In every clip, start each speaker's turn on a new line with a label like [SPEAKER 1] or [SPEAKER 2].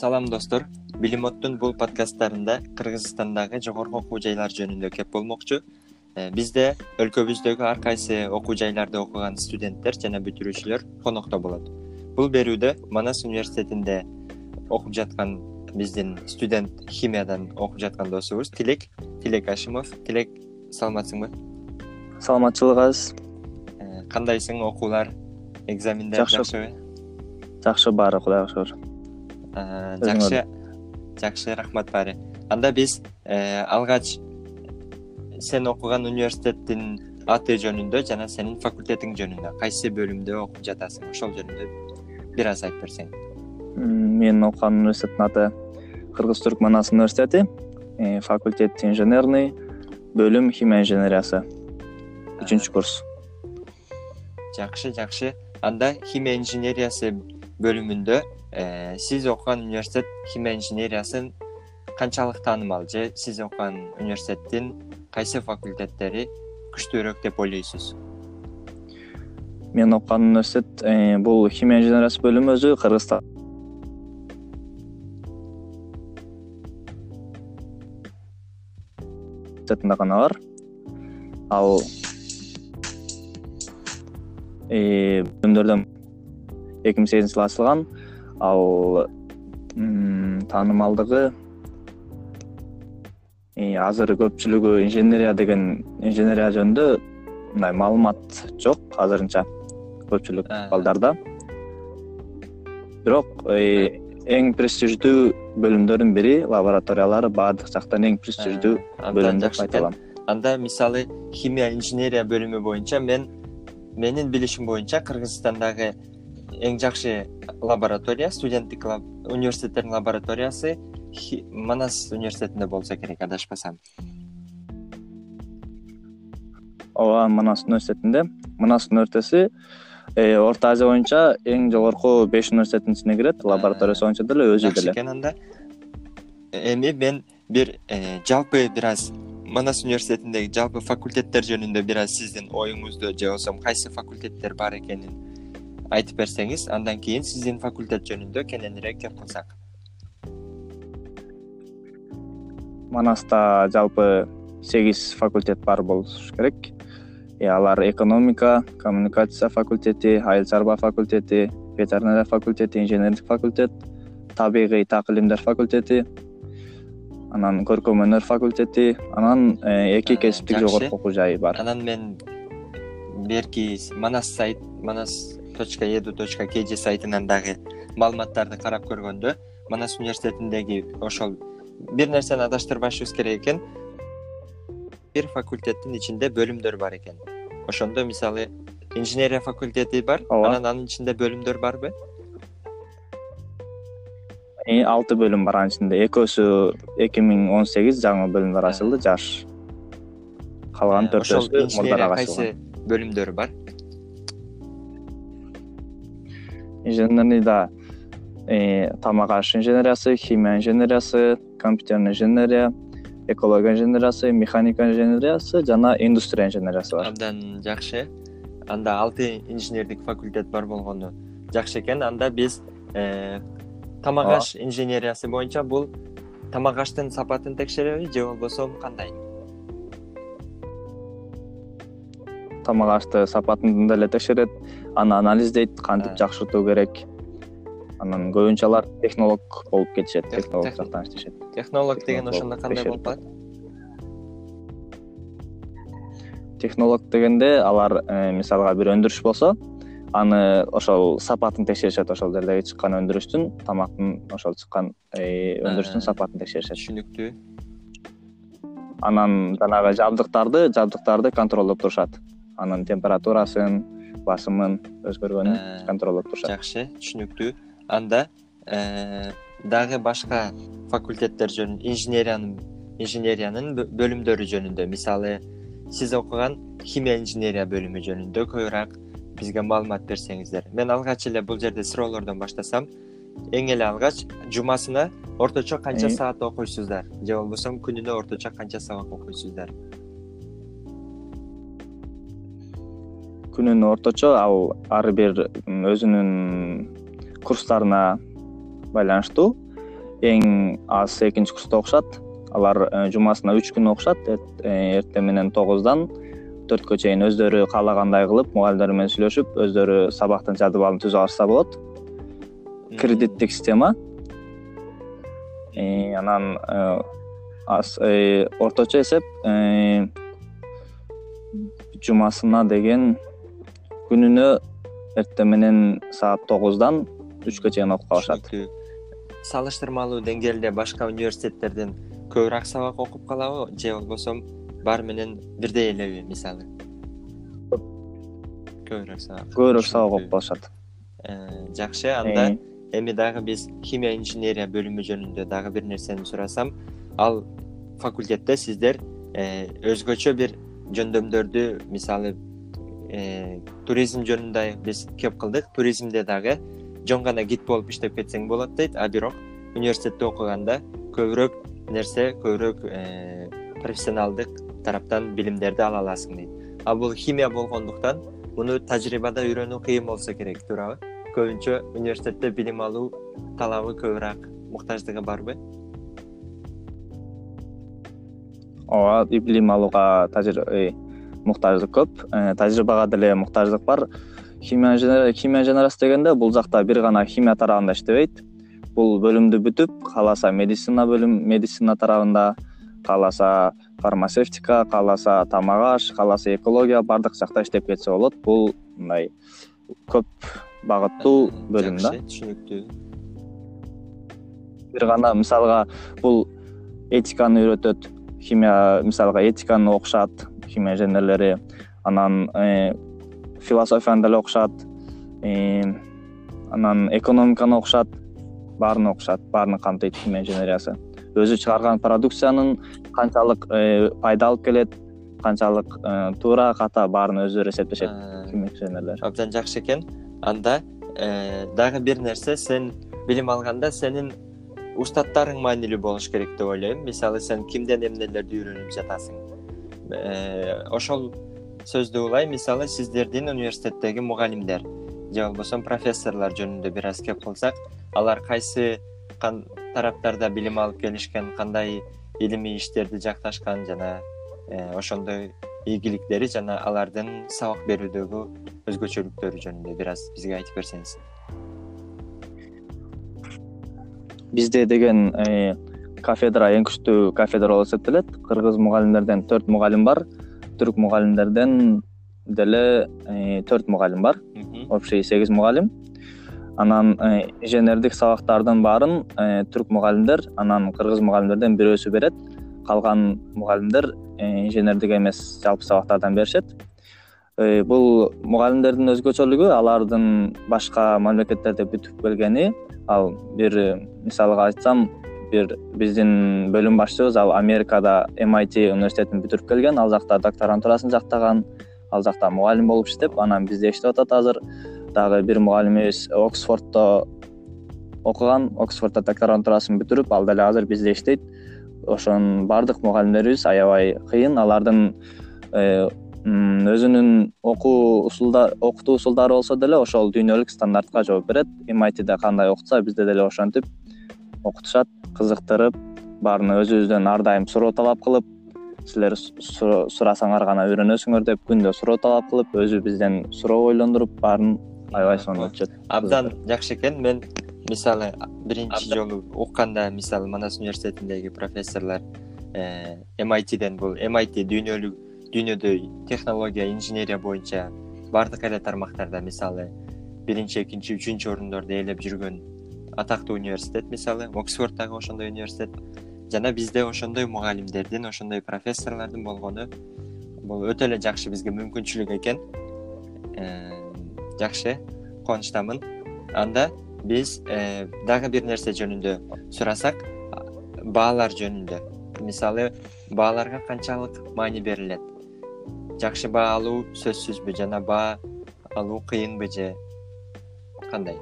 [SPEAKER 1] салам достор. Билим оттун бул подкасттарында кыргызстандагы жогорку окуу жайлар жөнүндө кеп болмокчу. Э, бизде өлкөбүздөгү ар кайсы окуу жайларда окуган студенттер жана бүтүрүүчүлөр конокто болот. Бул берүүдө манас университетинде окуп жаткан биздин студент химиядан окуп жаткан досубуз тилек тилек ашимов. Тилек саламатсыңбы?
[SPEAKER 2] Саламатчылык азиз
[SPEAKER 1] э, кандайсың? Окуулар экзамендер жакшыбы
[SPEAKER 2] жакшы баары кудайга шүгүр
[SPEAKER 1] жакшы жакшы рахмат баары анда биз э, алгач сен окуган университеттин аты жөнүндө жана сенин факультетиң жөнүндө кайсы бөлүмдө окуп жатасың? Ошол жөнүндө бир аз айтып берсең.
[SPEAKER 2] Мен окуган университеттин аты кыргыз түрк манас университети. Э, факультет инженерный бөлүм химия инженериясы. Үчүнчү курс.
[SPEAKER 1] Жакшы жакшы. Анда химия инженериясы бөлүмүндө э, сиз окуган университет химия инженериясын канчалык таанымал же сиз окуган университеттин кайсы факультеттери күчтүүрөөк деп ойлойсуз?
[SPEAKER 2] Мен окуган университет э, бул химия инженериясы бөлүмү өзү кыргызстан. Гана бар. Ал э, эки миң сегизинчи жылы ачылган ал таанымалдыгы азыр көпчүлүгү инженерия деген инженерия жөнүндө мындай маалымат жок азырынча көпчүлүк балдарда. Бирок эң престиждүү бөлүмдөрдүн бири лабораториялары баардык жактан эң престиждүү бөлүм деп айта алам
[SPEAKER 1] анда мисалы химия инженерия бөлүмү боюнча мен менин билишим боюнча кыргызстандагы эң жакшы лаборатория студенттик университеттердин лабораториясы. Манас университетинде болсо керек адашпасам.
[SPEAKER 2] Ооба манас университетинде. Манас университети э, орто азия боюнча эң жогорку беш университеттин ичине кирет. Лабораториясы боюнча деле өзү деле.
[SPEAKER 1] жакшы экен анда эми мен бир э, жалпы бир аз манас университетиндеги жалпы факультеттер жөнүндө бир аз сиздин оюңузду же болбосо кайсы факультеттер бар экенин айтып берсеңиз андан кийин сиздин факультет жөнүндө кененирээк кеп кылсак.
[SPEAKER 2] Манаста жалпы сегиз факультет бар болуш керек. Э, алар экономика коммуникация факультети айыл чарба факультети ветеринария факультети инженердик факультет табигый так илимдер факультети анан көркөм өнөр факультети анан э, эки кесиптик жогорку окуу жайы бар.
[SPEAKER 1] Анан мен берки манас сайт манас точка edu точка kg сайтынан дагы маалыматтарды карап көргөндө манас университетиндеги ошол бир нерсени адаштырбашыбыз керек экен. Бир факультеттин ичинде бөлүмдөр бар экен. Ошондо мисалы инженерия факультети бар ооба. анан анын ичинде бөлүмдөр барбы?
[SPEAKER 2] Алты бөлүм бар анын ичинде. Экөөсү эки миң он сегиз жаңы бөлүмдөр ачылды жаш. Калган төртөөсү
[SPEAKER 1] мурдараак кайсы бөлүмдөрү бар
[SPEAKER 2] инженерныйда э, тамак аш инженериясы химия инженериясы компьютерный инженерия экология инженериясы механика инженериясы жана индустрия инженериясы бар.
[SPEAKER 1] Абдан жакшы. Анда алты инженердик факультет бар болгону жакшы экен. Анда биз э, тамак аш инженериясы боюнча бул тамак аштын сапатын текшереби же болбосо кандай?
[SPEAKER 2] Тамак ашты сапатын деле текшерет аны анализдейт кантип жакшыртуу керек. Анан көбүнчө алар технолог болуп кетишет технолог жактан иштешет.
[SPEAKER 1] технолог деген ошондо кандай болуп калат
[SPEAKER 2] технолог дегенде алар э, мисалга бир өндүрүш болсо аны ошол сапатын текшеришет ошол жердеги чыккан өндүрүштүн тамактын ошол чыккан э, өндүрүштүн сапатын текшеришет.
[SPEAKER 1] түшүнүктүү.
[SPEAKER 2] Анан жанагы жабдыктарды жабдыктарды контролдоп турушат. Анын температурасын басымын өзгөргөнүн э, контролдоп турушат.
[SPEAKER 1] жакшы түшүнүктүү. Анда э, дагы башка факультеттер жөнүндө инженериянын инженериянын бөлүмдөрү жөнүндө. Мисалы сиз окуган химия инженерия бөлүмү жөнүндө көбүрөөк бизге маалымат берсеңиздер. Мен алгач эле бул жерде суроолордон баштасам эң эле алгач жумасына орточо канча саат окуйсуздар. Же болбосо күнүнө орточо канча сабак окуйсуздар
[SPEAKER 2] күнүнө орточо ал ар бир өзүнүн курстарына байланыштуу. Эң аз экинчи курста окушат. Алар жумасына үч күн окушат. Эртең менен тогуздан төрткө чейин өздөрү каалагандай кылып мугалимдер менен сүйлөшүп өздөрү сабактын жадыбалын түзүп алышса болот. Кредиттик система. Анан орточо эсеп жумасына деген күнүнө эртең менен саат тогуздан үчкө чейин окуп калышат.
[SPEAKER 1] Салыштырмалуу деңгээлде башка университеттерден көбүрөөк сабак окуп калабы же болбосо баары менен бирдей элеби мисалы. Көбүрөөк сабак.
[SPEAKER 2] Көбүрөөк сабак окуп калышат.
[SPEAKER 1] Э, жакшы. Анда эми дагы биз химия инженерия бөлүмү жөнүндө дагы бир нерсени сурасам ал факультетте сиздер э, өзгөчө бир жөндөмдөрдү мисалы э, туризм жөнүндө биз кеп кылдык. Туризмде дагы жөн гана гид болуп иштеп кетсең болот дейт а бирок университетте окуганда көбүрөөк нерсе көбүрөөк э, профессионалдык тараптан билимдерди ала аласың дейт. А бул химия болгондуктан муну тажрыйбада үйрөнүү кыйын болсо керек туурабы. Көбүнчө университетте билим алуу талабы көбүрөөк муктаждыгы барбы?
[SPEAKER 2] Ооба билим алууга э, муктаждык көп. Э, тажрыйбага деле муктаждык бар. Химия химия инженериясы дегенде бул жакта бир гана химия тарабында иштебейт. Бул бөлүмдү бүтүп кааласа медицина бөлүм медицина тарабында кааласа фармацевтика кааласа тамак аш кааласа экология баардык жакта иштеп кетсе болот. Бул мындай көп багыттуу бөлүм да.
[SPEAKER 1] түшүнүктүү.
[SPEAKER 2] Бир гана мисалга бул этиканы үйрөтөт химия мисалга этиканы окушат химия инженерлери анан э, философияны деле окушат э, анан экономиканы окушат баарын окушат баарын камтыйт химия инженериясы. Өзү чыгарган продукциянын канчалык э, пайда алып келет канчалык туура ката баарын өздөрү эсептешет химия инженерлер
[SPEAKER 1] абдан жакшы экен. Анда дагы бир нерсе сен билим алганда сенин устаттарың маанилүү болуш керек деп ойлойм. Мисалы сен кимден эмнелерди үйрөнүп жатасың ошол сөздү улай мисалы сиздердин университеттеги мугалимдер же болбосо профессорлор жөнүндө бир аз кеп кылсак алар кайсы тараптарда билим алып келишкен кандай илимий иштерди жакташкан жана э, ошондой ийгиликтери жана алардын сабак берүүдөгү өзгөчөлүктөрү жөнүндө бир аз бизге айтып берсеңиз.
[SPEAKER 2] Бизде деген э, кафедра эң күчтүү кафедра болуп эсептелет. Кыргыз мугалимдерден төрт мугалим бар. Түрк мугалимдерден деле э, төрт мугалим бар. Общий сегиз мугалим. Анан э, инженердик сабактардын баарын түрк мугалимдер анан кыргыз мугалимдерден бирөөсү берет. Калган мугалимдер инженердик эмес жалпы сабактардан беришет. Бул мугалимдердин өзгөчөлүгү алардын башка мамлекеттерде бүтүп келгени ал бир мисалга айтсам бир биздин бөлүм башчыбыз ал америкада mit университетин бүтүрүп келген ал жакта докторантурасын жактаган ал жакта мугалим болуп иштеп анан бизде иштеп атат азыр. Дагы бир мугалимибиз оксфордто окуган оксфордто докторантурасын бүтүрүп ал деле азыр бизде иштейт. Ошонун баардык мугалимдерибиз аябай кыйын алардын э, өзүнүн окуу окутуу усулдары болсо деле ошол дүйнөлүк стандартка жооп берет. Mitде кандай окутса бизде деле ошентип окутушат кызыктырып баарын өзүбүздөн ар дайым суроо талап кылып силер сурасаңар гана үйрөнөсүңөр деп күндө суроо талап кылып өзү бизден суроо ойлондуруп баарын аябай сонун өтүшөт
[SPEAKER 1] абдан жакшы экен. Мен мисалы биринчи жолу укканда мисалы манас университетиндеги профессорлор mitден бул mit дүйнөлүк дүйнөдө технология инженерия боюнча баардык эле тармактарда мисалы биринчи экинчи үчүнчү орундорду ээлеп жүргөн атактуу университет мисалы оксфорд дагы ошондой университет жана бизде ошондой мугалимдердин ошондой профессорлордун болгону бул өтө эле жакшы бизге мүмкүнчүлүк экен. Э, жакшы кубанычтамын анда биз э, дагы бир нерсе жөнүндө сурасак баалар жөнүндө. Мисалы бааларга канчалык маани берилет. Жакшы баа алуу сөзсүзбү жана баа алуу кыйынбы же кандай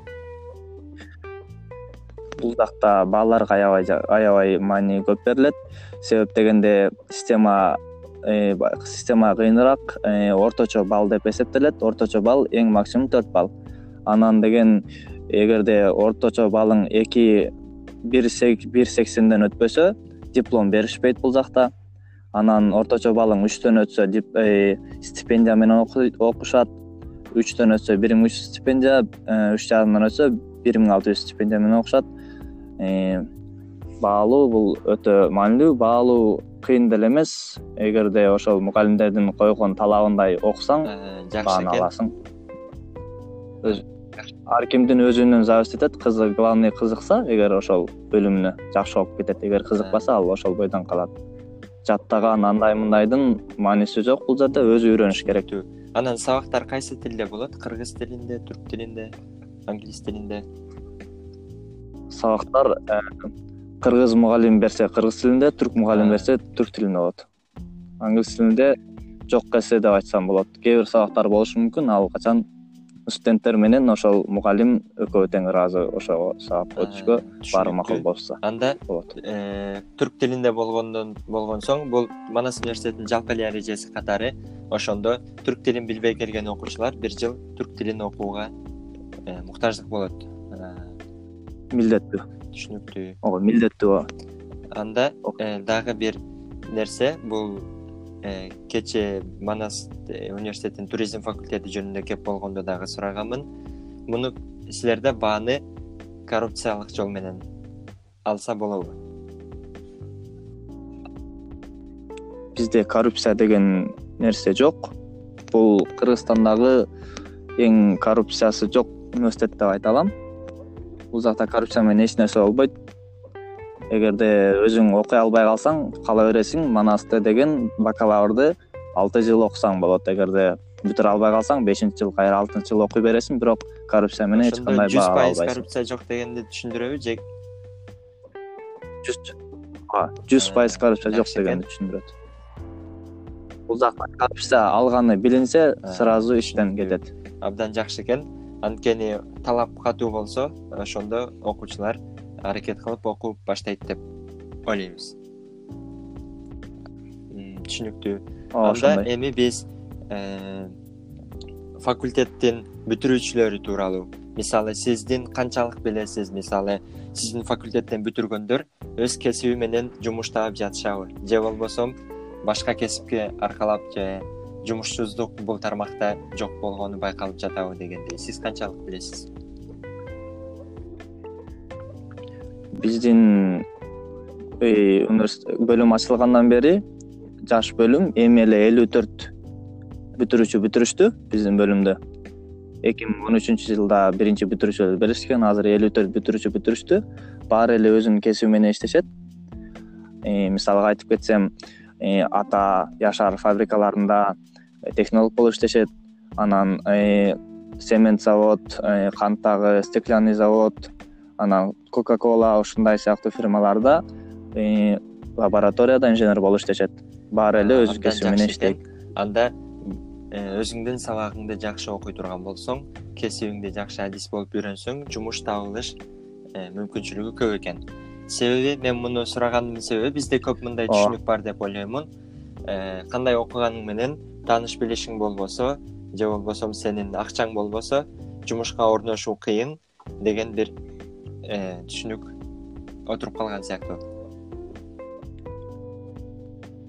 [SPEAKER 2] бул жакта бааларга аябай маани көп берилет. Себеп дегенде система э, система кыйыныраак э, орточо балл деп эсептелет. Орточо балл эң максимум төрт балл анан деген эгерде орточо баллың эки бир сексенден өтпөсө диплом беришпейт бул жакта. Анан орточо балың үчтөн өтсө э, стипендия менен окушат. Үчтөн өтсө бир миң үч жүз стипендия үч жарымдан өтсө бир миң алты жүз стипендия менен окушат э, баалуу бул өтө маанилүү баалуу кыйын деле эмес. Эгерде ошол мугалимдердин койгон талабындай окусаң
[SPEAKER 1] жакшы
[SPEAKER 2] бааны аласың. Ар кимдин өзүнөн зависить этет главный кызыкса эгер ошол бөлүмүнө жакшы окуп кетет. Эгер кызыкпаса ал ошол бойдон калат. Жаттаган андай мындайдын мааниси жок бул жерде өзү үйрөнүш керек.
[SPEAKER 1] Анан сабактар кайсы тилде болот? Кыргыз тилинде түрк тилинде англис тилинде
[SPEAKER 2] сабактар э, кыргыз мугалим берсе кыргыз тилинде түрк мугалим берсе түрк тилинде болот. Англис тилинде жок эсе деп айтсам болот. Кээ бир сабактар болушу мүмкүн ал качан студенттер менен ошол мугалим экөө тең ыраазы ошого сабак өтүшкө баары макул болушса
[SPEAKER 1] анда
[SPEAKER 2] болот.
[SPEAKER 1] э, түрк тилинде болгондон болгон соң бул манас университетинин жалпы эле эрежеси катары ошондо түрк тилин билбей келген окуучулар бир жыл түрк тилин окууга э, муктаждык болот.
[SPEAKER 2] э, милдеттүү.
[SPEAKER 1] Түшүнүктүү.
[SPEAKER 2] Ооба милдеттүү ооба.
[SPEAKER 1] Анда дагы бир нерсе бул Э, кечээ манас э, университетинин туризм факультети жөнүндө кеп болгондо дагы сураганмын муну силерде бааны коррупциялык жол менен алса болобу.
[SPEAKER 2] Бизде коррупция деген нерсе жок. Бул кыргызстандагы эң коррупциясы жок университет деп айта алам бул жакта коррупция менен эч нерсе болбойт. Эгерде өзүң окуй албай калсаң кала бересиң манасты деген бакалаврды алты жыл окусаң болот. Эгерде бүтүрө албай калсаң бешинчи жыл кайра алтынчы жылы окуй бересиң бирок коррупция менен эч кандай
[SPEAKER 1] жүз пайыз коррупция жок дегенди түшүндүрөбү же?
[SPEAKER 2] Жүз ооба жүз пайыз коррупция жок дегенди түшүндүрөт. Бул жакта коррупция алганы билинсе сразу иштен кетет.
[SPEAKER 1] Абдан жакшы экен анткени талап катуу болсо ошондо окуучулар аракет кылып окуп баштайт деп ойлойбуз. Түшүнүктүү. Ооба анда эми биз э, факультеттин бүтүрүүчүлөрү тууралуу. Мисалы сиздин канчалык билесиз. Мисалы сиздин факультеттен бүтүргөндөр өз кесиби менен жумуш таап жатышабы. Же болбосо башка кесипке аркалап же жумушсуздук бул тармакта жок болгону байкалып жатабы дегендей. Сиз канчалык билесиз?
[SPEAKER 2] Биздин бөлүм ачылгандан бери жаш бөлүм эми эле элүү төрт бүтүрүүчү бүтүрүштү биздин бөлүмдө. Эки миң он үчүнчү жылда биринчи бүтүрүүчү беришкен азыр элүү төрт бүтүрүүчү бүтүрүштү. Баары эле өзүнүн кесиби менен иштешет. Мисалга айтып кетсем ата яшар фабрикаларында технолог болуп иштешет. Анан цемент завод канттагы стеклянный завод анан кока кола ушундай сыяктуу фирмаларда э, лабораторияда инженер болуп иштешет. Баары эле өз кесиби менен иштейт.
[SPEAKER 1] анда э, өзүңдүн сабагыңды жакшы окуй турган болсоң кесибиңди жакшы адис болуп үйрөнсөң жумуш табылыш э, мүмкүнчүлүгү көп экен. Себеби мен муну сураганымдын себеби бизде көп мындай түшүнүк бар деп ойлоймун. Кандай окуганың менен тааныш билишиң болбосо же болбосо сенин акчаң болбосо жумушка орношуу кыйын деген бир Э, түшүнүк отуруп калган сыяктуу.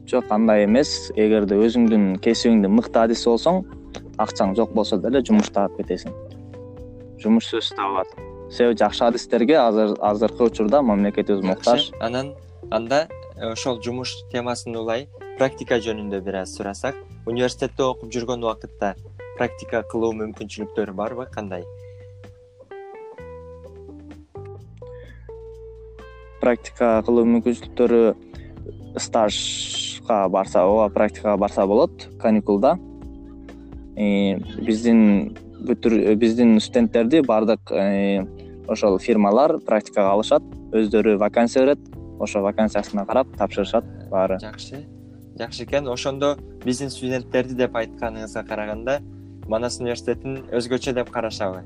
[SPEAKER 2] Жок андай эмес. Эгерде өзүңдүн кесибиңди мыкты адис болсоң акчаң жок болсо деле жумуш таап кетесиң. Жумуш сөзсүз табылат себеби жакшы адистерге азыр азыркы учурда мамлекетибиз муктаж.
[SPEAKER 1] Анан анда э, ошол жумуш темасын улай практика жөнүндө бир аз сурасак университетте окуп жүргөн убакытта практика кылуу мүмкүнчүлүктөрү барбы кандай?
[SPEAKER 2] Практика кылуу мүмкүнчүлүктөрү стажга барса ооба практикага барса болот каникулда. Биздин биздин студенттерди баардык э, ошол фирмалар практикага алышат өздөрү вакансия берет ошо вакансиясына карап тапшырышат баары.
[SPEAKER 1] Жакшы. Жакшы экен. Ошондо биздин студенттерди деп айтканыңызга караганда манас университетин өзгөчө деп карашабы?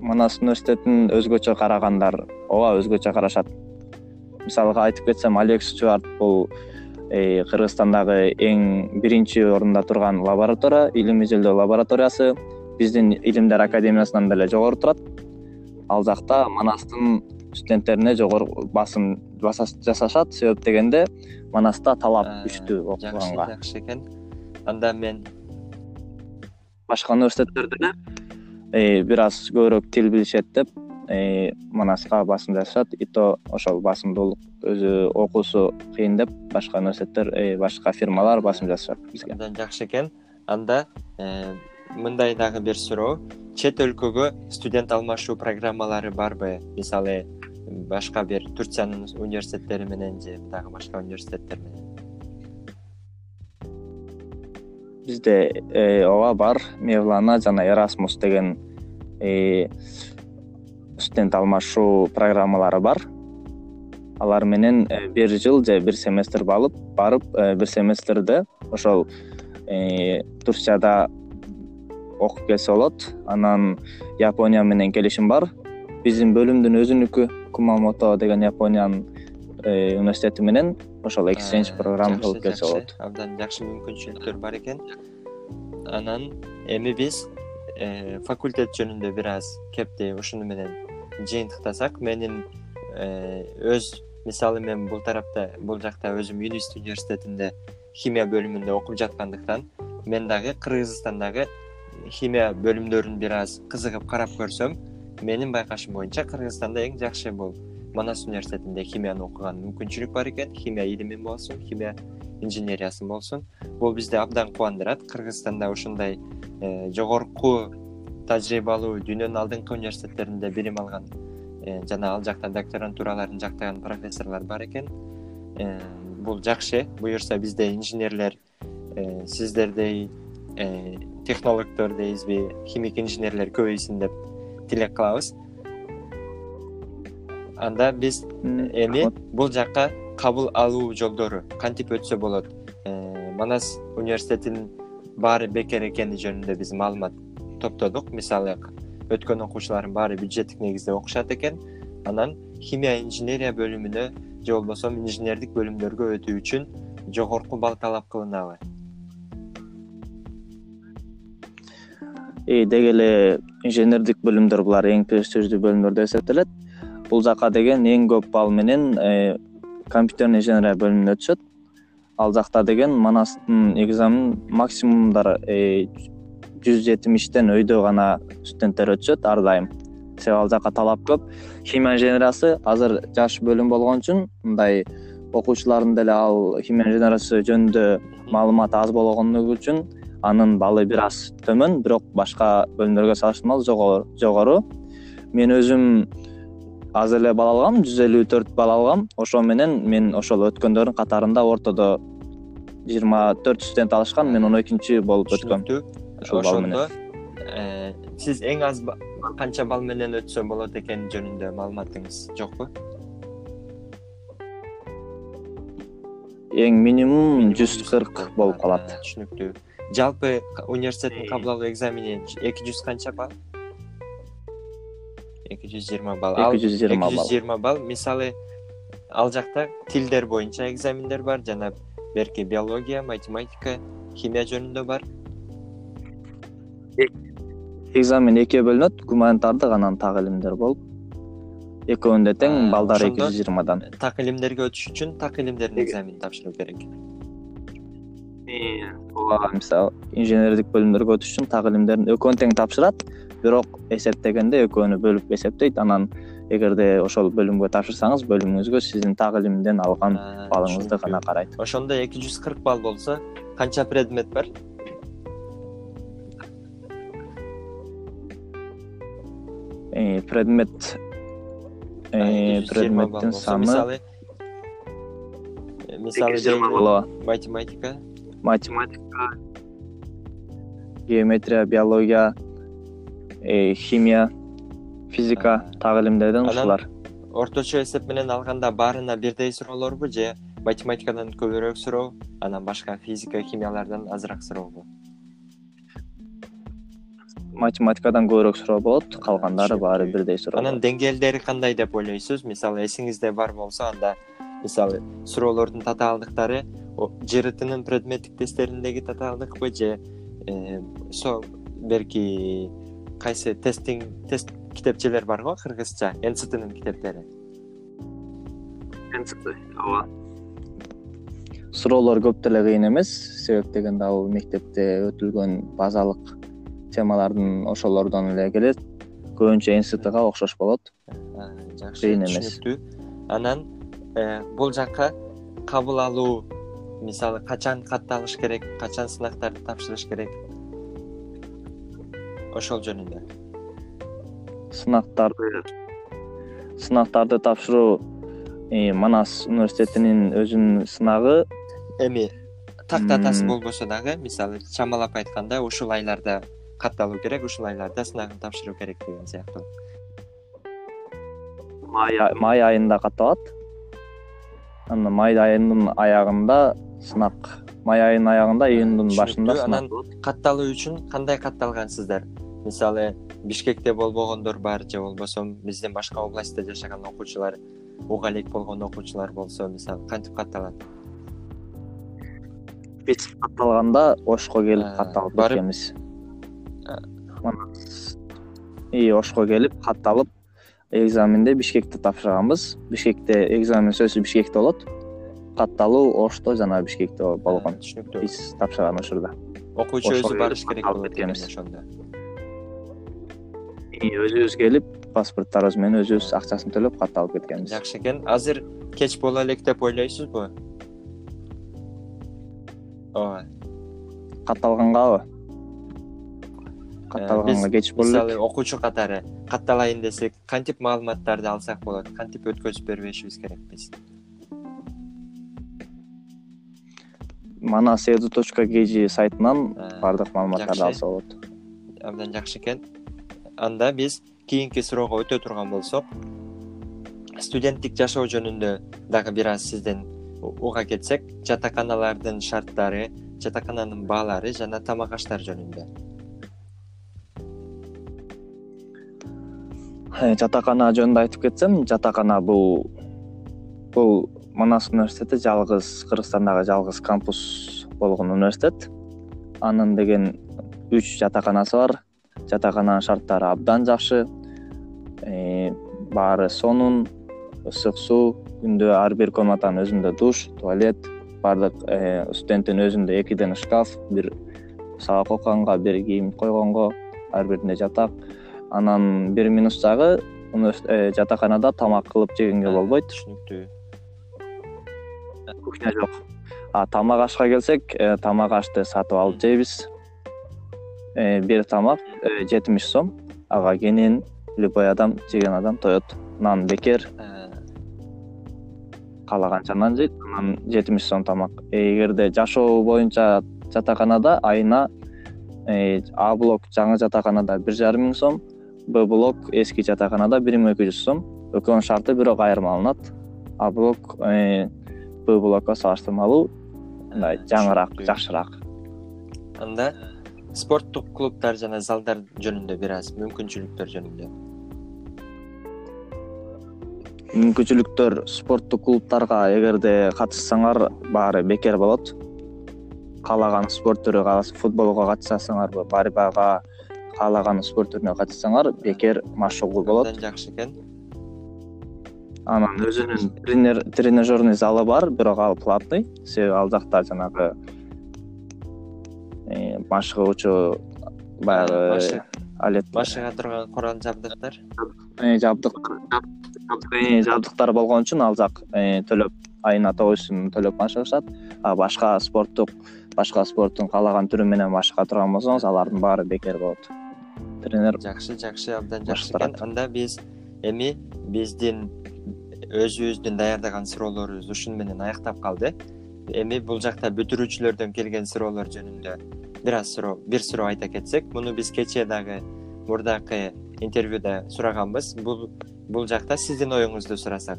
[SPEAKER 2] Манас университетин өзгөчө карагандар ооба өзгөчө карашат. Мисалга айтып кетсем алекс стюарт бул э, кыргызстандагы эң биринчи орунда турган лаборатория илим изилдөө лабораториясы. Биздин илимдер академиясынан деле жогору турат. Ал жакта манастын студенттерине жогору басым жасашат. Себеп дегенде манаста талап күчтүү окуганга
[SPEAKER 1] жакшы экен. Анда мен
[SPEAKER 2] башка университеттерде деле э, бир аз көбүрөөк тил билишет деп э, манаска басым жасашат. И то ошол басымдуулук өзү окуусу кыйын деп башка университеттер э, башка фирмалар басым жасашат бизге.
[SPEAKER 1] Абдан жакшы экен. Анда мындай дагы бир суроо. Чет өлкөгө студент алмашуу программалары барбы? Мисалы башка бир турциянын университеттери менен же дагы башка университеттер менен.
[SPEAKER 2] Бизде э, ооба бар. Мевлана жана эрасмус деген э, студент алмашуу программалары бар. Алар менен э, бир жыл же бир семестр балып барып бир семестрде ошол турцияда окуп келсе болот. Анан япония менен келишим бар биздин бөлүмдүн өзүнүкү кумамото деген япониянын университети менен ошол эксченж программа кылып келсе болот.
[SPEAKER 1] Абдан жакшы мүмкүнчүлүктөр бар экен. Анан эми биз э, факультет жөнүндө бир аз кепти ушуну менен жыйынтыктасак менин э, өз мисалы мен бул тарапта бул жакта өзүм юнист университетинде химия бөлүмүндө окуп жаткандыктан мен дагы кыргызстандагы химия бөлүмдөрүн бир аз кызыгып карап көрсөм менин байкашым боюнча кыргызстанда эң жакшы бул манас университетинде химияны окуган мүмкүнчүлүк бар экен. Химия илимин болсун химия инженериясын болсун. Бул бизди абдан кубандырат. Кыргызстанда ушундай э, жогорку тажрыйбалуу дүйнөнүн алдыңкы университеттеринде билим алган э, жана ал жакта докторантураларын жактаган профессорлор бар экен. Э, бул жакшы. Буюрса бизде инженерлер сиздердей технологдор дейбизби химик инженерлер көбөйсүн деп тилек кылабыз. Анда биз эми бул жака кабыл алуу жолдору кантип өтсө болот? Э, манас университетинин баары бекер экени жөнүндө биз маалымат топтодук. Мисалы өткөн окуучулардын баары бюджеттик негизде окушат экен. Анан химия инженерия бөлүмүнө же болбосо инженердик бөлүмдөргө өтүү үчүн жогорку балл талап кылынабы
[SPEAKER 2] деги эле инженердик бөлүмдөр булар эң престиждүү бөлүмдөр деп эсептелет. Бул жака деген эң көп балл менен э, компьютерный инженерия бөлүмүнө өтүшөт ал жакта деген манастын экзаменин максимумдары э, жүз жетимиштен өйдө гана студенттер өтүшөт ар дайым. Себеби ал жака талап көп. Химия инженериясы азыр жаш бөлүм болгон үчүн мындай окуучулардын деле ал химия инженериясы жөнүндө маалыматы аз болгондугу үчүн анын баллы бир аз төмөн бирок башка бөлүмдөргө салыштырмалуу жогору. Мен өзүм аз эле балл алгам жүз элүү төрт балл алгам. Ошо менен мен ошол өткөндөрдүн катарында ортодо жыйырма төрт студент алышкан мен он экинчи болуп өткөм
[SPEAKER 1] ушул балл менен. Э, сиз эң аз канча балл менен өтсө болот экени жөнүндө маалыматыңыз жокпу?
[SPEAKER 2] Эң минимум жүз кырк болуп калат.
[SPEAKER 1] Түшүнүктүү жалпы университеттин кабыл алуу экзамени эки жүз канча балл? Эки жүз жыйырма балл.
[SPEAKER 2] Эки жүз жыйырма балл.
[SPEAKER 1] эки жүз жыйырма балл мисалы ал жакта тилдер боюнча экзамендер бар жана берки биология математика химия жөнүндө бар.
[SPEAKER 2] Экзамен экиге бөлүнөт гуманитардык анан так илимдер болуп экөөүндө тең балдары эки жүз жыйырмадан.
[SPEAKER 1] так илимдерге өтүш үчүн так илимдердин экзаменин тапшыруу керек
[SPEAKER 2] ооба мисалы инженердик бөлүмдөргө өтүш үчүн так илимдерин экөөнү тең тапшырат. Бирок эсептегенде экөөнү бөлүп эсептейт. Анан эгерде ошол бөлүмгө тапшырсаңыз бөлүмүңүзгө сиздин так илимден алган баллыңызды гана карайт.
[SPEAKER 1] ошондо эки жүз кырк балл болсо канча предмет бар?
[SPEAKER 2] Э, предмет э, предметтин саны
[SPEAKER 1] мисалы мисалы
[SPEAKER 2] эки жүз жыйырма балл. ооба
[SPEAKER 1] математика
[SPEAKER 2] математика геометрия биология э, химия физика так илимдерден ушулар.
[SPEAKER 1] орточо эсеп менен алганда баарына бирдей суроолорбу же математикадан көбүрөөк суроо анан башка физика химиялардан азыраак сурообу
[SPEAKER 2] математикадан көбүрөөк суроо болот калгандары баары бирдей суроо
[SPEAKER 1] анан деңгээлдери кандай деп ойлойсуз? Мисалы эсиңизде бар болсо анда мисалы суроолордун татаалдыктары жртнын предметтик тесттериндеги татаалдыкпы же э, берки кайсы тесттин тест китепчелер бар го кыргызча нцтнын китептери?
[SPEAKER 2] Ооба. Суроолор көп деле кыйын эмес себеп дегенде ал мектепте өтүлгөн базалык темалардын ошолордон эле келет. Көбүнчө нцтга окшош болот.
[SPEAKER 1] Жакшы
[SPEAKER 2] кыйын эмес.
[SPEAKER 1] түшүнүктүү. Анан э, бул жака кабыл алуу мисалы качан катталыш керек качан сынактарды тапшырыш керек? Ошол жөнүндө.
[SPEAKER 2] Сынактарды сынактарды тапшыруу манас университетинин өзүнүн сынагы.
[SPEAKER 1] Эми так датасы болбосо дагы мисалы чамалап айтканда ушул айларда катталуу керек ушул айларда сынагын тапшыруу керек деген сыяктуу.
[SPEAKER 2] Май ай- май айында катталат анан май айынын аягында сынак май айынын аягында июндун башында
[SPEAKER 1] Анан катталуу үчүн кандай катталгансыздар? Мисалы бишкекте болбогондор бар же болбосо биздин башка областьта жашаган окуучулар уга элек болгон окуучулар болсо мисалы кантип катталат?
[SPEAKER 2] Биз катталганда ошко келип
[SPEAKER 1] А,
[SPEAKER 2] катталып кеткенбиз и ошко келип катталып экзаменди бишкекте тапшырганбыз бишкекте экзамен сөзсүз бишкекте болот. Катталуу ошто жана бишкекте болгон
[SPEAKER 1] түшүнүктүү.
[SPEAKER 2] Биз тапшырган учурда.
[SPEAKER 1] Окуучу өзү барыш керек болот
[SPEAKER 2] кеткенбиз.
[SPEAKER 1] ошондо.
[SPEAKER 2] Өзүбүз келип паспортторубуз менен өзүбүз акчасын төлөп катталып кеткенбиз.
[SPEAKER 1] Жакшы экен. Азыр кеч боло элек деп ойлойсузбу? Ооба.
[SPEAKER 2] катталгангабы катталганга
[SPEAKER 1] биз
[SPEAKER 2] кеч боло
[SPEAKER 1] мисалы
[SPEAKER 2] элек
[SPEAKER 1] окуучу катары катталайын десек кантип маалыматтарды алсак болот? Кантип өткөзүп бербешибиз керек биз?
[SPEAKER 2] Манас edu точка kg сайтынан
[SPEAKER 1] А,
[SPEAKER 2] баардык маалыматтарды алса болот.
[SPEAKER 1] Абдан жакшы экен. Анда биз кийинки суроого өтө турган болсок студенттик жашоо жөнүндө дагы бир аз сизден уга кетсек жатаканалардын шарттары жатакананын баалары жана тамак аштар жөнүндө
[SPEAKER 2] жатакана жөнүндө айтып кетсем жатакана бул бул манас университети жалгыз кыргызстандагы жалгыз кампус болгон университет. Анын деген үч жатаканасы бар. Жатакананын шарттары абдан жакшы. Э, баары сонун ысык суу күндө ар бир комнатанын өзүндө душ туалет баардык э, студенттин өзүндө экиден шкаф бир сабак окуганга бир кийим койгонго ар биринде жатак анан бир минус жагы э, жатаканада тамак кылып жегенге болбойт.
[SPEAKER 1] түшүнүктүү.
[SPEAKER 2] Кухня жок. А тамак ашка келсек э, тамак ашты сатып алып жейбиз Э, бир тамак э, жетимиш сом. Ага кенен любой адам жеген адам тоет нан бекер.
[SPEAKER 1] Э,
[SPEAKER 2] каалаганча нан жейт анан жетимиш сом тамак. Эгерде жашоо боюнча жатаканада айына э, а блок жаңы жатаканада бир жарым миң сом б блок эски жатаканада бир миң эки жүз сом экөөнүн шарты бирок айырмаланат а блок э, б блокко салыштырмалуу мындай
[SPEAKER 1] э,
[SPEAKER 2] жаңыраак жакшыраак.
[SPEAKER 1] Анда спорттук клубдар жана залдар жөнүндө бир аз мүмкүнчүлүктөр жөнүндө.
[SPEAKER 2] Мүмкүнчүлүктөр спорттук клубдарга эгерде катышсаңар баары бекер болот. Каалаган спорт түрү футболго катышасыңарбы борьбага каалаган спорт түрүнө катышсаңар бекер машыгуу болот.
[SPEAKER 1] Жакшы экен.
[SPEAKER 2] Анан өзүнүн тренажерный залы бар бирок ал платный. Себеби ал жакта жанагы э, машыгуучу баягы алет.
[SPEAKER 1] Машыга турган курал жабдыктар.
[SPEAKER 2] Э, жабдык э, жабдыктар болгон үчүн ал жак төлөп айына тогуз жүз сом төлөп машыгышат а башка спорттук башка спорттун каалаган түрү менен машыга турган болсоңуз алардын баары бекер болот тренер
[SPEAKER 1] жакшы жакшы абдан жакшы экен. Анда биз эми биздин өзүбүздүн даярдаган суроолорубуз ушуну менен аяктап калды. Эми бул жакта бүтүрүүчүлөрдөн келген суроолор жөнүндө бир аз суроо бир суроо айта кетсек муну биз кечээ дагы мурдакы интервьюда сураганбыз. Бул бул жакта сиздин оюңузду сурасак.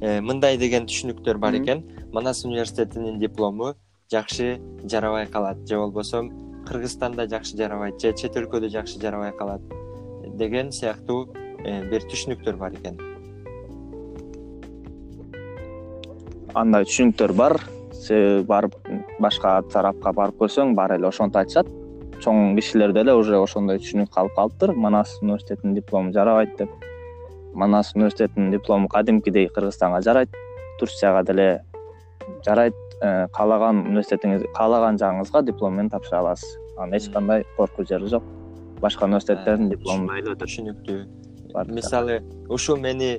[SPEAKER 1] Э, мындай деген түшүнүктөр бар экен. Манас университетинин диплому жакшы жарабай калат. Же болбосо кыргызстанда жакшы жарабайт же чет өлкөдө жакшы жарабай калат деген сыяктуу э, бир түшүнүктөр бар экен.
[SPEAKER 2] Андай түшүнүктөр бар. Себеби барып башка тарапка барып көрсөң баары эле ошентип айтышат. Чоң кишилер деле уже ошондой түшүнүк калып калыптыр. Манас университетинин диплому жарабайт деп. Манас университетинин диплому кадимкидей кыргызстанга жарайт. Турцияга деле жарайт каалаган университетиңиз каалаган жагыңызга диплом менен тапшыра аласыз. Анан эч кандай коркуу жери жок. Башка университеттердин эле өтөт
[SPEAKER 1] түшүнүктүү. Мисалы ушул мени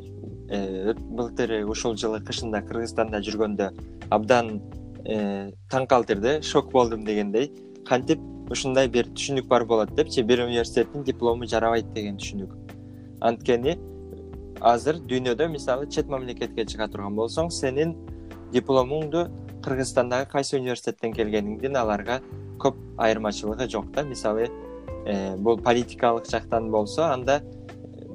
[SPEAKER 1] э, былтыр ушул жылы кышында кыргызстанда жүргөндө абдан э, таң калтырды шок болдум дегендей кантип ушундай бир түшүнүк бар болот депчи бир университеттин диплому жарабайт деген түшүнүк. Анткени азыр дүйнөдө мисалы чет мамлекетке чыга турган болсоң сенин дипломуңду кыргызстандагы кайсы университеттен келгениңдин аларга көп айырмачылыгы жок да. Мисалы э, бул политикалык жактан болсо анда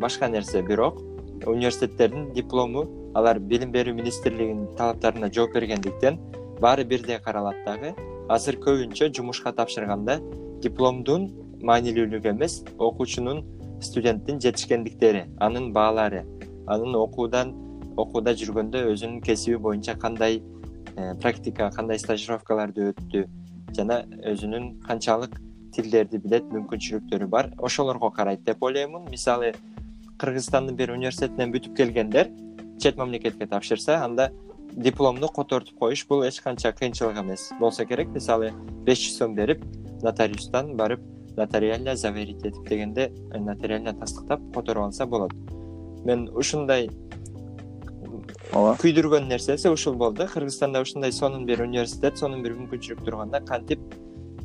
[SPEAKER 1] башка нерсе бирок. Университеттердин диплому алар билим берүү министрлигинин талаптарына жооп бергендиктен баары бирдей каралат дагы. Азыр көбүнчө жумушка тапшырганда дипломдун маанилүүлүгү эмес окуучунун студенттин жетишкендиктери анын баалары анын окуудан окууда жүргөндө өзүнүн кесиби боюнча кандай э, практика кандай стажировкаларды өттү жана өзүнүн канчалык тилдерди билет мүмкүнчүлүктөрү бар ошолорго карайт деп ойлоймун. Мисалы кыргызстандын бир университетинен бүтүп келгендер чет мамлекетке тапшырса анда дипломду котортуп коюш бул эч канча кыйынчылык эмес. Болсо керек мисалы беш жүз сом берип нотариустан барып нотариально заверить этип дегенде э, нотариально тастыктап которуп алса болот. Мен ушундай ооба. Күйдүргөн нерсеси ушул болду. Кыргызстанда ушундай сонун бир университет сонун бир мүмкүнчүлүк турганда кантип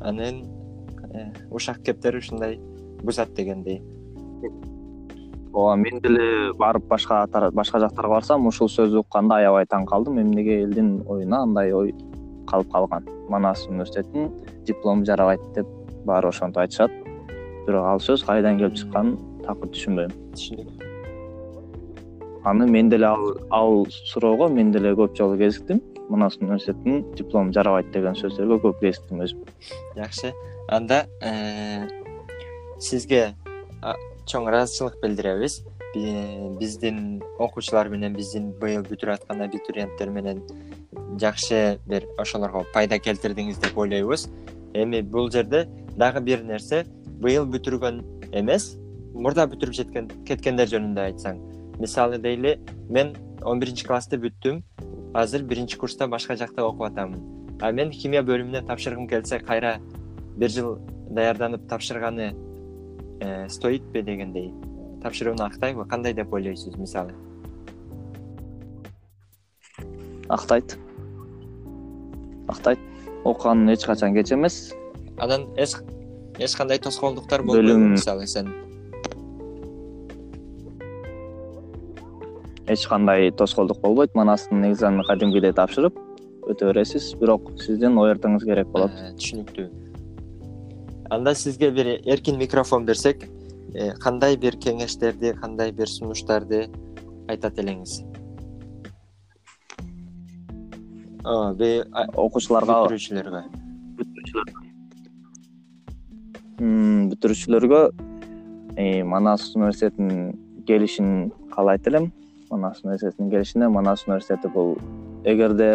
[SPEAKER 1] анын э, ушак кептери ушундай бузат дегендей?
[SPEAKER 2] Ооба мен деле барып башка башка жактарга барсам ушул сөздү укканда аябай таң калдым. Эмнеге элдин оюна андай ой калып калган. Манас университетинин диплому жарабайт деп баары ошентип айтышат. Бирок ал сөз кайдан келип чыкканын такыр түшүнбөйм аны мен деле ал суроого мен деле көп жолу кезиктим. Манас университетинин диплому жарабайт деген сөздөргө көп кезиктим өзүм.
[SPEAKER 1] Жакшы. Анда э, сизге чоң ыраазычылык билдиребиз. Биздин окуучулар менен биздин быйыл бүтүрүп аткан абитуриенттер менен жакшы бир ошолорго пайда келтирдиңиз деп ойлойбуз. Эми бул жерде дагы бир нерсе быйыл бүтүргөн эмес мурда бүтүрүп жеткен кеткендер жөнүндө айтсаң мисалы дейли мен он биринчи классты бүттүм. Азыр биринчи курста башка жакта окуп атамын. А мен химия бөлүмүнө тапшыргым келсе кайра бир жыл даярданып тапшырганы э, стоитпи дегендей. Тапшырууну актайбы? Кандай деп ойлойсуз мисалы?
[SPEAKER 2] Актайт. Актайт. Окуган эч качан кеч эмес
[SPEAKER 1] анан эч кандай тоскоолдуктар болбойбу мисалы сен
[SPEAKER 2] эч кандай тоскоолдук болбойт. Манастын экзаменин кадимкидей тапшырып өтө бересиз. Бирок сиздин эркиңиз керек болот.
[SPEAKER 1] Э, түшүнүктүү. Анда сизге бир эркин микрофон берсек э, кандай бир кеңештерди кандай бир сунуштарды айтат элеңиз?
[SPEAKER 2] Окуучуларга
[SPEAKER 1] бүтүрүүчүлөргө.
[SPEAKER 2] Бүтүрүүчүлөргө э, манас университетинин келишин каалайт элем манас университетинин келишине манас университети бул эгерде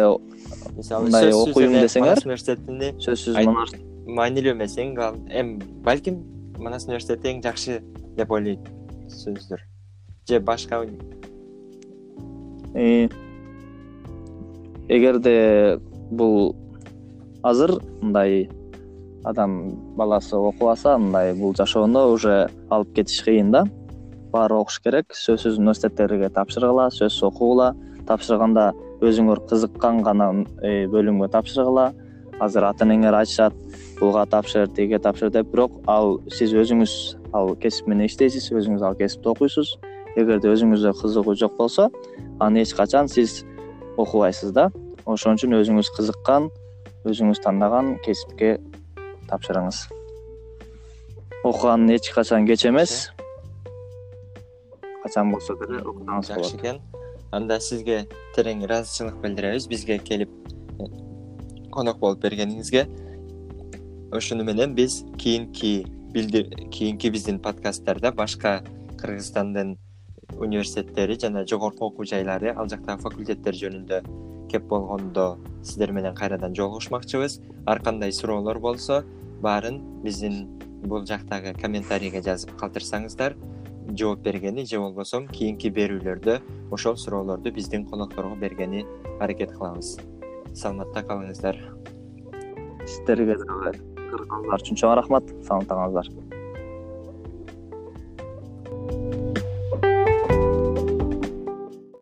[SPEAKER 2] мындай окуйм десеңер
[SPEAKER 1] университетини
[SPEAKER 2] сөзсүз
[SPEAKER 1] маанилүү эмес эң эми балким манас университети эң жакшы деп ойлойсуңуздөр же башка
[SPEAKER 2] эгерде бул азыр мындай адам баласы окубаса мындай бул жашоондо уже алып кетиш кыйын да баары окуш керек. Сөзсүз университеттерге тапшыргыла сөзсүз окугула. Тапшырганда өзүңөр кызыккан гана э, бөлүмгө тапшыргыла азыр ата энеңер айтышат буга тапшыр тиге тапшыр деп. Бирок ал сиз өзүңүз ал кесип менен иштейсиз өзүңүз ал кесипти окуйсуз. Эгерде өзүңүздө кызыгуу жок болсо аны эч качан сиз окубайсыз да. Ошон үчүн өзүңүз кызыккан өзүңүз тандаган кесипке тапшырыңыз. Окуган эч качан кеч эмес качан болсо деле окусаңыз болот.
[SPEAKER 1] Жакшы экен анда сизге терең ыраазычылык билдиребиз. Бизге келип э, конок болуп бергениңизге ошону менен биз кийинки кийинки биздин подкасттарда башка кыргызстандын университеттери жана жогорку окуу жайлары ал жактагы факультеттер жөнүндө кеп болгондо сиздер менен кайрадан жолугушмакчыбыз. Ар кандай суроолор болсо баарын биздин бул жактагы комментарийге жазып калтырсаңыздар жооп бергени же болбосо кийинки берүүлөрдө ошол суроолорду биздин конокторго бергени аракет кылабыз. Саламатта калыңыздар.
[SPEAKER 2] Сиздерге дагы кыргыздар. Үчүн чоң рахмат. Саламатта калыңыздар